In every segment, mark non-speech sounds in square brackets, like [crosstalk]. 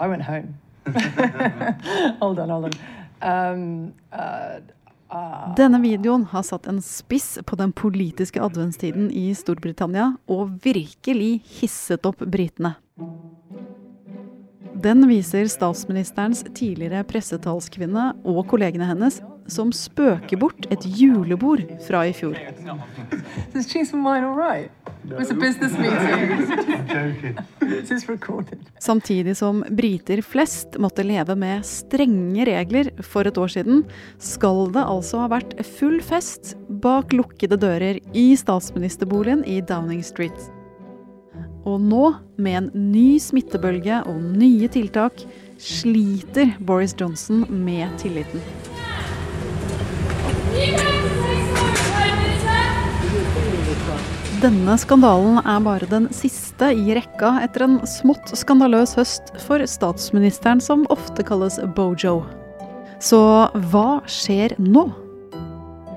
I went home. [laughs] hold on, hold on. Um, uh, uh, Denne videoen har satt en spiss på den politiske adventstiden i Storbritannia og virkelig hisset opp britene. Den viser statsministerens tidligere pressetalskvinne og kollegene hennes som spøker bort et julebord fra i fjor. [laughs] Samtidig som briter flest måtte leve med strenge regler for et år siden, skal det altså ha vært full fest bak lukkede dører i statsministerboligen i Downing Street. Og nå, med en ny smittebølge og nye tiltak, sliter Boris Johnson med tilliten. Denne skandalen er bare den siste i rekka etter en smått skandaløs høst for statsministeren som ofte kalles Bojo. Så hva skjer nå?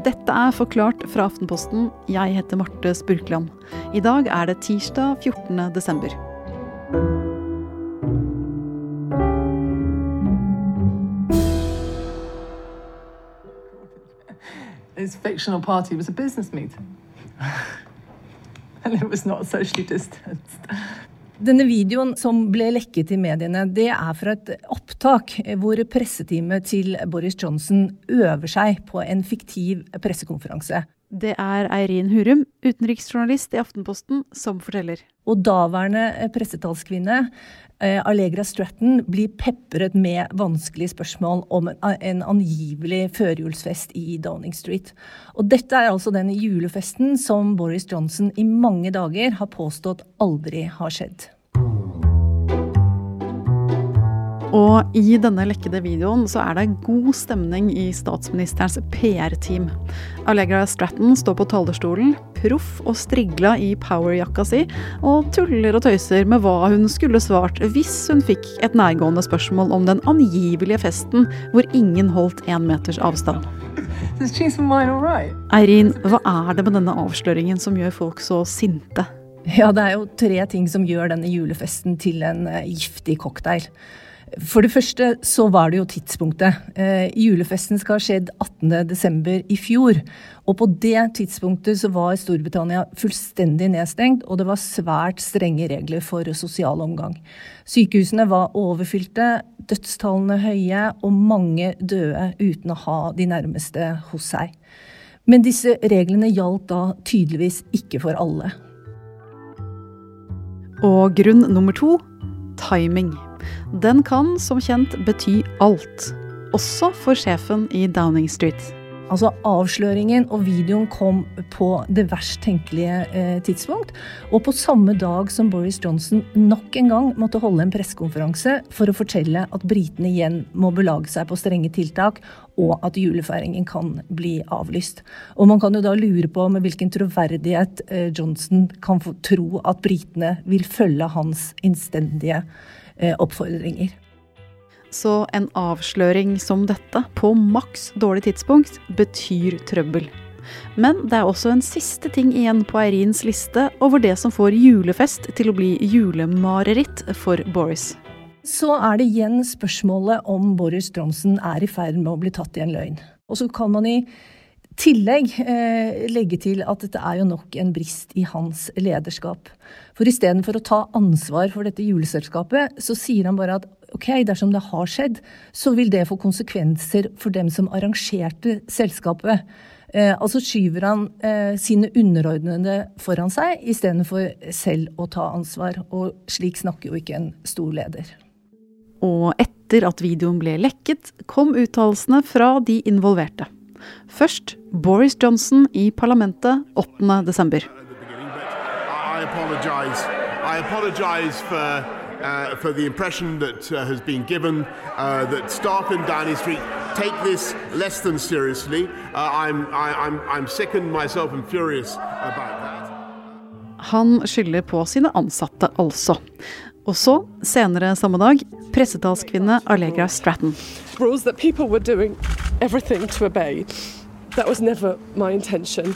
Dette er Forklart fra Aftenposten. Jeg heter Marte Spurkland. I dag er det tirsdag 14. desember. This fictional party was a business meeting. And it was not socially distanced. Denne videoen som ble lekket i mediene, det er fra et opptak hvor presseteamet til Boris Johnson øver seg på en fiktiv pressekonferanse. Det er Eirin Hurum, utenriksjournalist i Aftenposten, som forteller. Og daværende pressetalskvinne eh, Allegra Stratton blir pepret med vanskelige spørsmål om en angivelig førjulsfest i Downing Street. Og dette er altså den julefesten som Boris Johnson i mange dager har påstått aldri har skjedd. Og i denne lekkede videoen så er det god stemning i statsministerens PR-team. Allegra Stratton står på talerstolen, proff og strigla i powerjakka si, og tuller og tøyser med hva hun skulle svart hvis hun fikk et nærgående spørsmål om den angivelige festen hvor ingen holdt én meters avstand. Eirin, hva er det med denne avsløringen som gjør folk så sinte? Ja, det er jo tre ting som gjør denne julefesten til en eh, giftig cocktail. For det første så var det jo tidspunktet. Eh, julefesten skal ha skjedd 18.12. i fjor. Og på det tidspunktet så var Storbritannia fullstendig nedstengt, og det var svært strenge regler for sosial omgang. Sykehusene var overfylte, dødstallene høye, og mange døde uten å ha de nærmeste hos seg. Men disse reglene gjaldt da tydeligvis ikke for alle. Og grunn nummer to timing. Den kan som kjent bety alt. Også for sjefen i Downing Street. Altså Avsløringen og videoen kom på det verst tenkelige eh, tidspunkt. Og på samme dag som Boris Johnson nok en gang måtte holde en pressekonferanse for å fortelle at britene igjen må belage seg på strenge tiltak, og at julefeiringen kan bli avlyst. Og man kan jo da lure på med hvilken troverdighet eh, Johnson kan tro at britene vil følge hans innstendige oppfordringer. Så en avsløring som dette, på maks dårlig tidspunkt, betyr trøbbel. Men det er også en siste ting igjen på Eirins liste over det som får julefest til å bli julemareritt for Boris. Så er det igjen spørsmålet om Boris Johnson er i ferd med å bli tatt i en løgn. Og så kan man i tillegg eh, legge til at dette er jo nok en brist i hans lederskap. For istedenfor å ta ansvar for dette juleselskapet, så sier han bare at ok, dersom det har skjedd, så vil det få konsekvenser for dem som arrangerte selskapet. Eh, altså skyver han eh, sine underordnede foran seg istedenfor selv å ta ansvar. Og slik snakker jo ikke en stor leder. Og etter at videoen ble lekket, kom uttalelsene fra de involverte. Først Boris Johnson i parlamentet 8. desember. I apologise. For, uh, for the impression that uh, has been given uh, that staff in Downing Street take this less than seriously. Uh, I'm, I, I'm, I'm sickened myself and furious about that. Han skylder på sine ansatte, altså. Og så, senere samme dag, pressetalskvinne Allegra Stratton. rules that people were doing everything to obey. That was never my intention.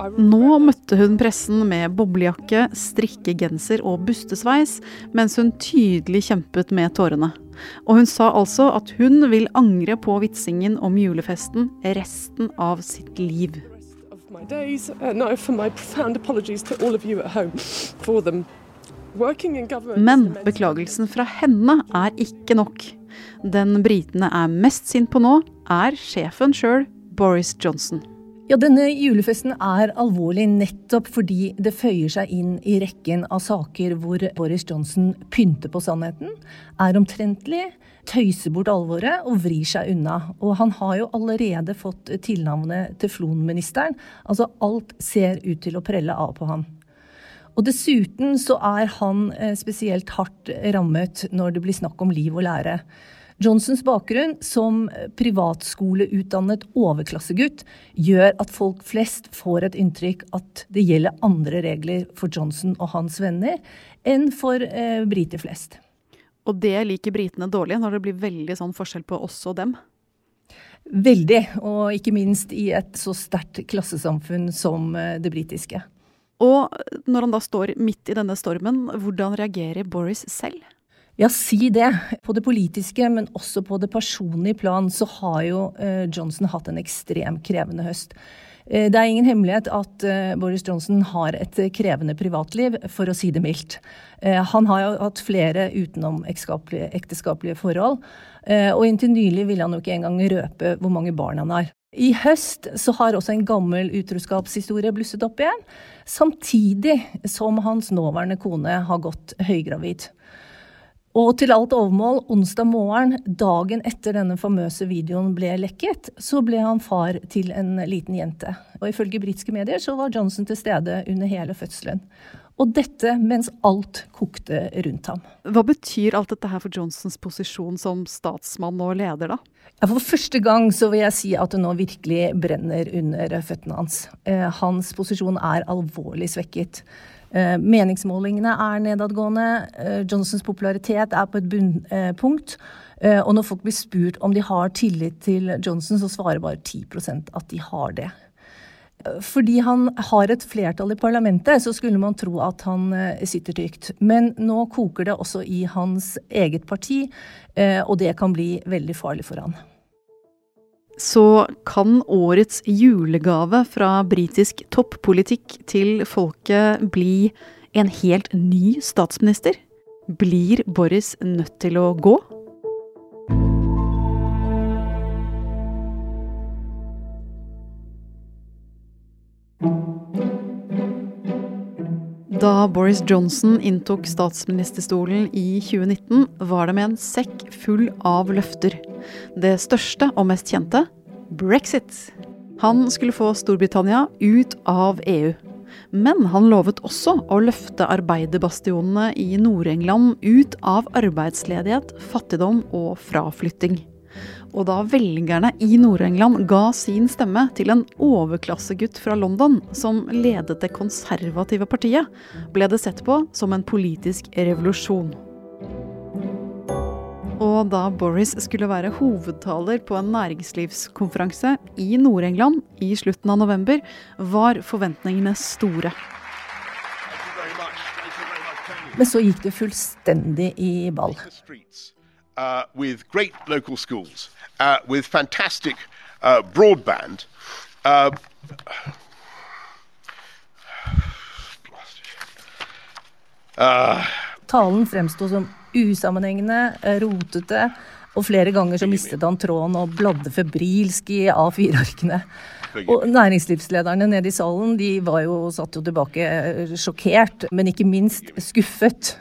Nå møtte hun pressen med boblejakke, strikkegenser og bustesveis, mens hun tydelig kjempet med tårene. Og hun sa altså at hun vil angre på vitsingen om julefesten resten av sitt liv. Men beklagelsen fra henne er ikke nok. Den britene er mest sint på nå, er sjefen sjøl, Boris Johnson. Ja, denne julefesten er alvorlig nettopp fordi det føyer seg inn i rekken av saker hvor Boris Johnson pynter på sannheten, er omtrentlig, tøyser bort alvoret og vrir seg unna. Og han har jo allerede fått tilnavnet teflonministeren. Altså alt ser ut til å prelle av på ham. Og dessuten så er han eh, spesielt hardt rammet når det blir snakk om liv og lære. Johnsons bakgrunn som privatskoleutdannet overklassegutt gjør at folk flest får et inntrykk at det gjelder andre regler for Johnson og hans venner enn for eh, briter flest. Og det liker britene dårlig, når det blir veldig sånn forskjell på oss og dem? Veldig, og ikke minst i et så sterkt klassesamfunn som eh, det britiske. Og når han da står midt i denne stormen, hvordan reagerer Boris selv? Ja, si det. På det politiske, men også på det personlige plan, så har jo eh, Johnson hatt en ekstremt krevende høst. Eh, det er ingen hemmelighet at eh, Boris Johnson har et krevende privatliv, for å si det mildt. Han har jo hatt flere utenomekteskapelige forhold, og inntil nylig ville han jo ikke engang røpe hvor mange barn han har. I høst så har også en gammel utroskapshistorie blusset opp igjen, samtidig som hans nåværende kone har gått høygravid. Og til alt overmål, onsdag morgen, dagen etter denne famøse videoen ble lekket, så ble han far til en liten jente. Og ifølge britiske medier så var Johnson til stede under hele fødselen. Og dette mens alt kokte rundt ham. Hva betyr alt dette her for Johnsons posisjon som statsmann og leder, da? For første gang så vil jeg si at det nå virkelig brenner under føttene hans. Eh, hans posisjon er alvorlig svekket. Eh, meningsmålingene er nedadgående. Eh, Johnsons popularitet er på et bunnpunkt. Eh, og når folk blir spurt om de har tillit til Johnson, så svarer bare 10% at de har det. Fordi han har et flertall i parlamentet, så skulle man tro at han sitter trygt. Men nå koker det også i hans eget parti, og det kan bli veldig farlig for han så kan årets julegave fra britisk toppolitikk til folket bli en helt ny statsminister? Blir Boris nødt til å gå? Da Boris Johnson inntok statsministerstolen i 2019, var det med en sekk full av løfter. Det største og mest kjente brexit. Han skulle få Storbritannia ut av EU. Men han lovet også å løfte arbeiderbastionene i Nord-England ut av arbeidsledighet, fattigdom og fraflytting. Og da velgerne i Nord-England ga sin stemme til en overklassegutt fra London som ledet det konservative partiet, ble det sett på som en politisk revolusjon. Og da Boris skulle være hovedtaler på en næringslivskonferanse i Nord-England i slutten av november, var forventningene store. Men så gikk det fullstendig i ball uh, with great local schools, uh, with fantastic uh, broadband. Uh, uh, Talen fremsto som usammenhengende, rotete, og flere ganger så mistet han tråden og bladde febrilsk i A4-arkene. Og næringslivslederne nede i salen de var jo satt jo tilbake eh, sjokkert, men ikke minst skuffet.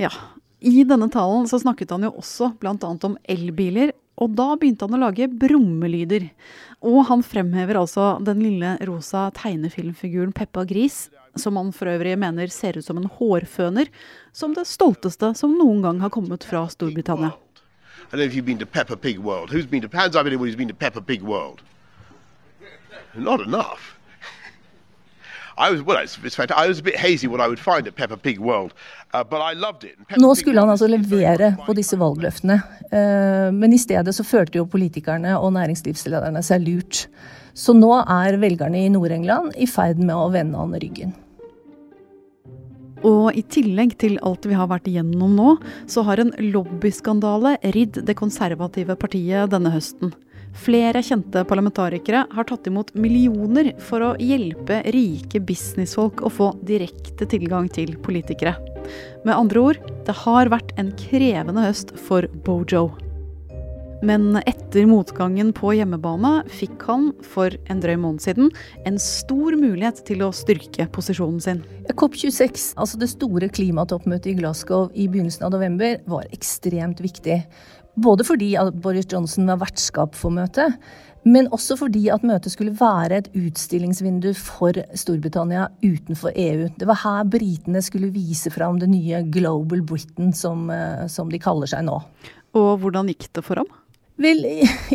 Ja, i denne talen så snakket han jo også bl.a. om elbiler, og da begynte han å lage brummelyder. Og han fremhever altså den lille rosa tegnefilmfiguren Peppa Gris, som han for øvrig mener ser ut som en hårføner, som det stolteste som noen gang har kommet fra Storbritannia. I don't know if you've been to Peppa Pig World. Who's been to, hands up anyone who's been to Peppa Pig World? Not enough. Uh, Nå skulle han altså levere på disse valgløftene, uh, men i stedet så følte jo politikerne og næringslivslederne seg lurt. Så nå er velgerne i Nord-England i ferd med å vende han ryggen. Og i tillegg til alt vi har vært igjennom nå, så har en lobbyskandale ridd det konservative partiet denne høsten. Flere kjente parlamentarikere har tatt imot millioner for å hjelpe rike businessfolk å få direkte tilgang til politikere. Med andre ord, det har vært en krevende høst for Bojo. Men etter motgangen på hjemmebane fikk han for en drøy måned siden en stor mulighet til å styrke posisjonen sin. COP26, altså det store klimatoppmøtet i Glasgow i begynnelsen av november, var ekstremt viktig. Både fordi at Boris Johnson var vertskap for møtet, men også fordi at møtet skulle være et utstillingsvindu for Storbritannia utenfor EU. Det var her britene skulle vise fram det nye Global Britain, som, eh, som de kaller seg nå. Og hvordan gikk det for ham? Vel,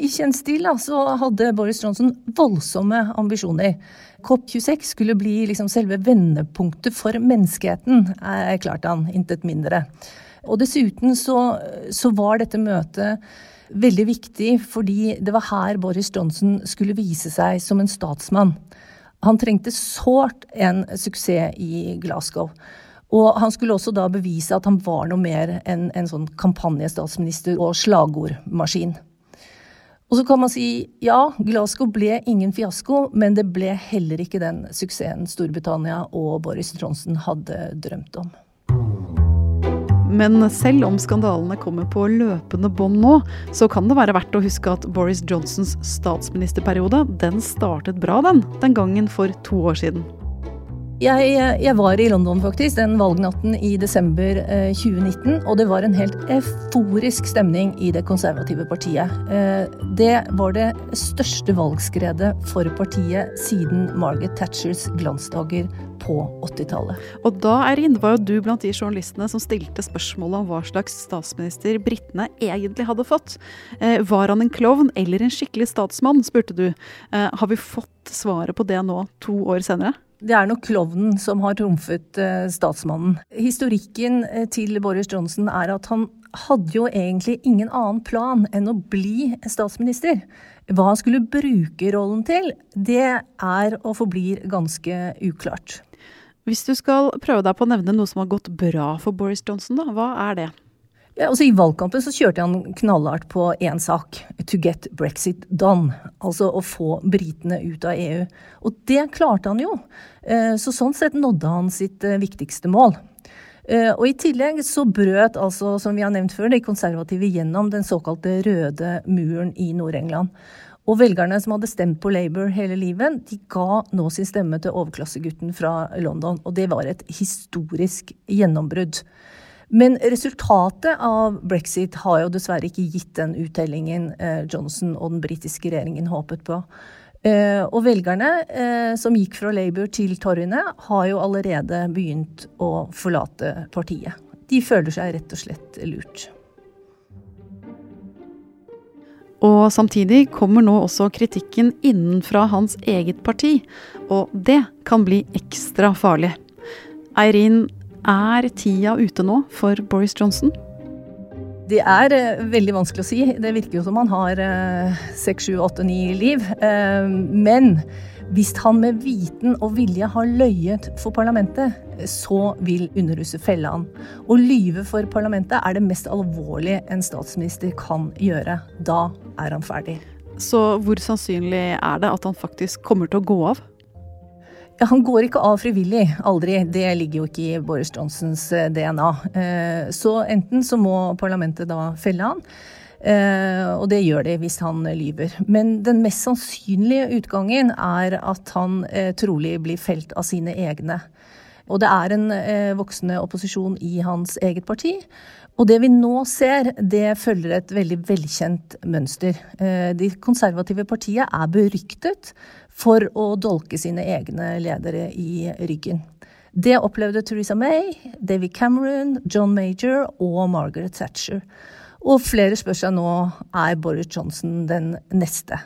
i kjent stil da, så hadde Boris Johnson voldsomme ambisjoner. COP26 skulle bli liksom selve vendepunktet for menneskeheten, erklærte han. Intet mindre. Og dessuten så, så var dette møtet veldig viktig fordi det var her Boris Johnson skulle vise seg som en statsmann. Han trengte sårt en suksess i Glasgow. Og han skulle også da bevise at han var noe mer enn en sånn kampanjestatsminister og slagordmaskin. Og så kan man si ja, Glasgow ble ingen fiasko, men det ble heller ikke den suksessen Storbritannia og Boris Johnson hadde drømt om. Men selv om skandalene kommer på løpende bånd nå, så kan det være verdt å huske at Boris Johnsons statsministerperiode den startet bra, den, den gangen for to år siden. Jeg, jeg, var i London faktisk den valgnatten i desember eh, 2019, og det var en helt euforisk stemning i det konservative partiet. Eh, det var det største valgskredet for partiet siden Margaret Thatchers glansdager på 80-tallet. Og da Erin, var jo du blant de journalistene som stilte spørsmålet om hva slags statsminister britene egentlig hadde fått. Eh, var han en klovn eller en skikkelig statsmann, spurte du. Eh, har vi fått svaret på det nå, to år senere? Det er nok klovnen som har trumfet eh, statsmannen. Historikken eh, til Boris Johnson er at han hadde jo egentlig ingen annen plan enn å bli statsminister. Hva han skulle bruke rollen til, det er og forblir ganske uklart. Hvis du skal prøve deg på å nevne noe som har gått bra for Boris Johnson, da, hva er det? Altså I valgkampen så kjørte han knallhardt på én sak. To get Brexit done. Altså å få britene ut av EU. Og det klarte han jo. Eh, så sånn sett nådde han sitt eh, viktigste mål. Eh, og i tillegg så brøt altså, som vi har nevnt før, de konservative gjennom den såkalte røde muren i Nord-England. Og velgerne som hadde stemt på Labour hele livet, de ga nå sin stemme til overklassegutten fra London. Og det var et historisk gjennombrudd. Men resultatet av brexit har jo dessverre ikke gitt den uttellingen eh, Johnson og den britiske regjeringen håpet på. Eh, og velgerne eh, som gikk fra Labour til torgene, har jo allerede begynt å forlate partiet. De føler seg rett og slett lurt. Og samtidig kommer nå også kritikken innenfra hans eget parti, og det kan bli ekstra farlig. Eirin, er tida ute nå for Boris Johnson? Det er uh, veldig vanskelig å si. Det virker jo som han har seks, sju, åtte, ni liv. Uh, men hvis han med viten og vilje har løyet for parlamentet, så vil Underhuset felle han. Å lyve for parlamentet er det mest alvorlige en statsminister kan gjøre. Da er han ferdig. Så hvor sannsynlig er det at han faktisk kommer til å gå av? Ja, han går ikke av frivillig. Aldri. Det ligger jo ikke i Boris Johnsons eh, DNA. Eh, så enten så må parlamentet da felle han, Uh, og det gjør de hvis han lyver. Men den mest sannsynlige utgangen er at han trolig blir felt av sine egne. Og det er en voksende opposisjon i hans eget parti. Og det vi nå ser, det følger et veldig velkjent mønster. De konservative partiet er beryktet for å dolke sine egne ledere i ryggen. Det opplevde Theresa May, David Cameron, John Major og Margaret Thatcher. Og flere spør seg nå er Boris Johnson den neste.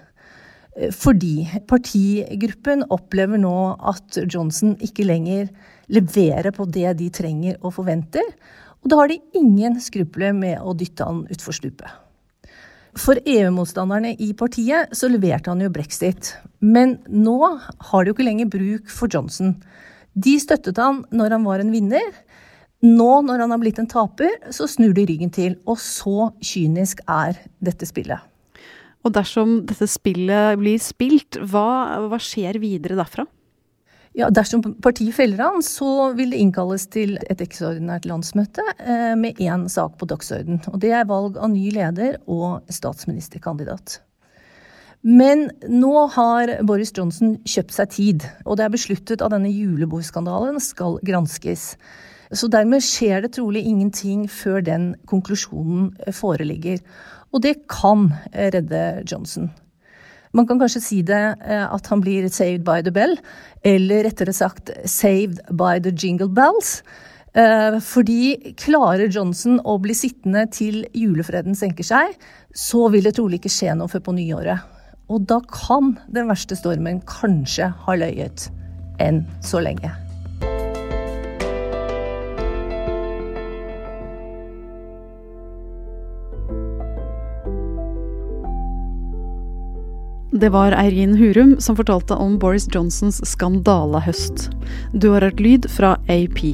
Fordi partigruppen opplever nå at Johnson ikke lenger leverer på det de trenger og forventer, og da har de ingen skrupler med å dytte han utfor stupet. For EU-motstanderne i partiet så leverte han jo brexit. Men nå har de jo ikke lenger bruk for Johnson. De støttet han når han var en vinner. Nå når han har blitt en taper, så snur de ryggen til. Og så kynisk er dette spillet. Og dersom dette spillet blir spilt, hva, hva skjer videre derfra? Ja, Dersom partiet feller han, så vil det innkalles til et ekstraordinært landsmøte eh, med én sak på dagsorden. Og det er valg av ny leder og statsministerkandidat. Men nå har Boris Johnson kjøpt seg tid, og det er besluttet at denne julebordskandalen skal granskes. Så dermed skjer det trolig ingenting før den konklusjonen foreligger. Og det kan redde Johnson. Man kan kanskje si det eh, at han blir saved by the bell, eller rettere sagt saved by the jingle bells. Eh, fordi klarer Johnson å bli sittende til julefreden senker seg, så vil det trolig ikke skje noe før på nyåret. Og da kan den verste stormen kanskje ha løyet. Enn så lenge. Det var Eirin Hurum som fortalte om Boris Johnsons skandalehøst. Du har hørt lyd fra AP.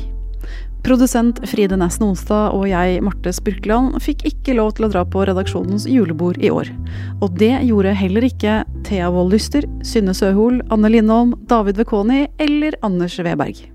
Produsent Fride Næss Nonstad og jeg, Marte Spurkland, fikk ikke lov til å dra på redaksjonens julebord i år. Og det gjorde heller ikke Thea Wold Lyster, Synne Søhol, Anne Lindholm, David Vekoni eller Anders Weberg.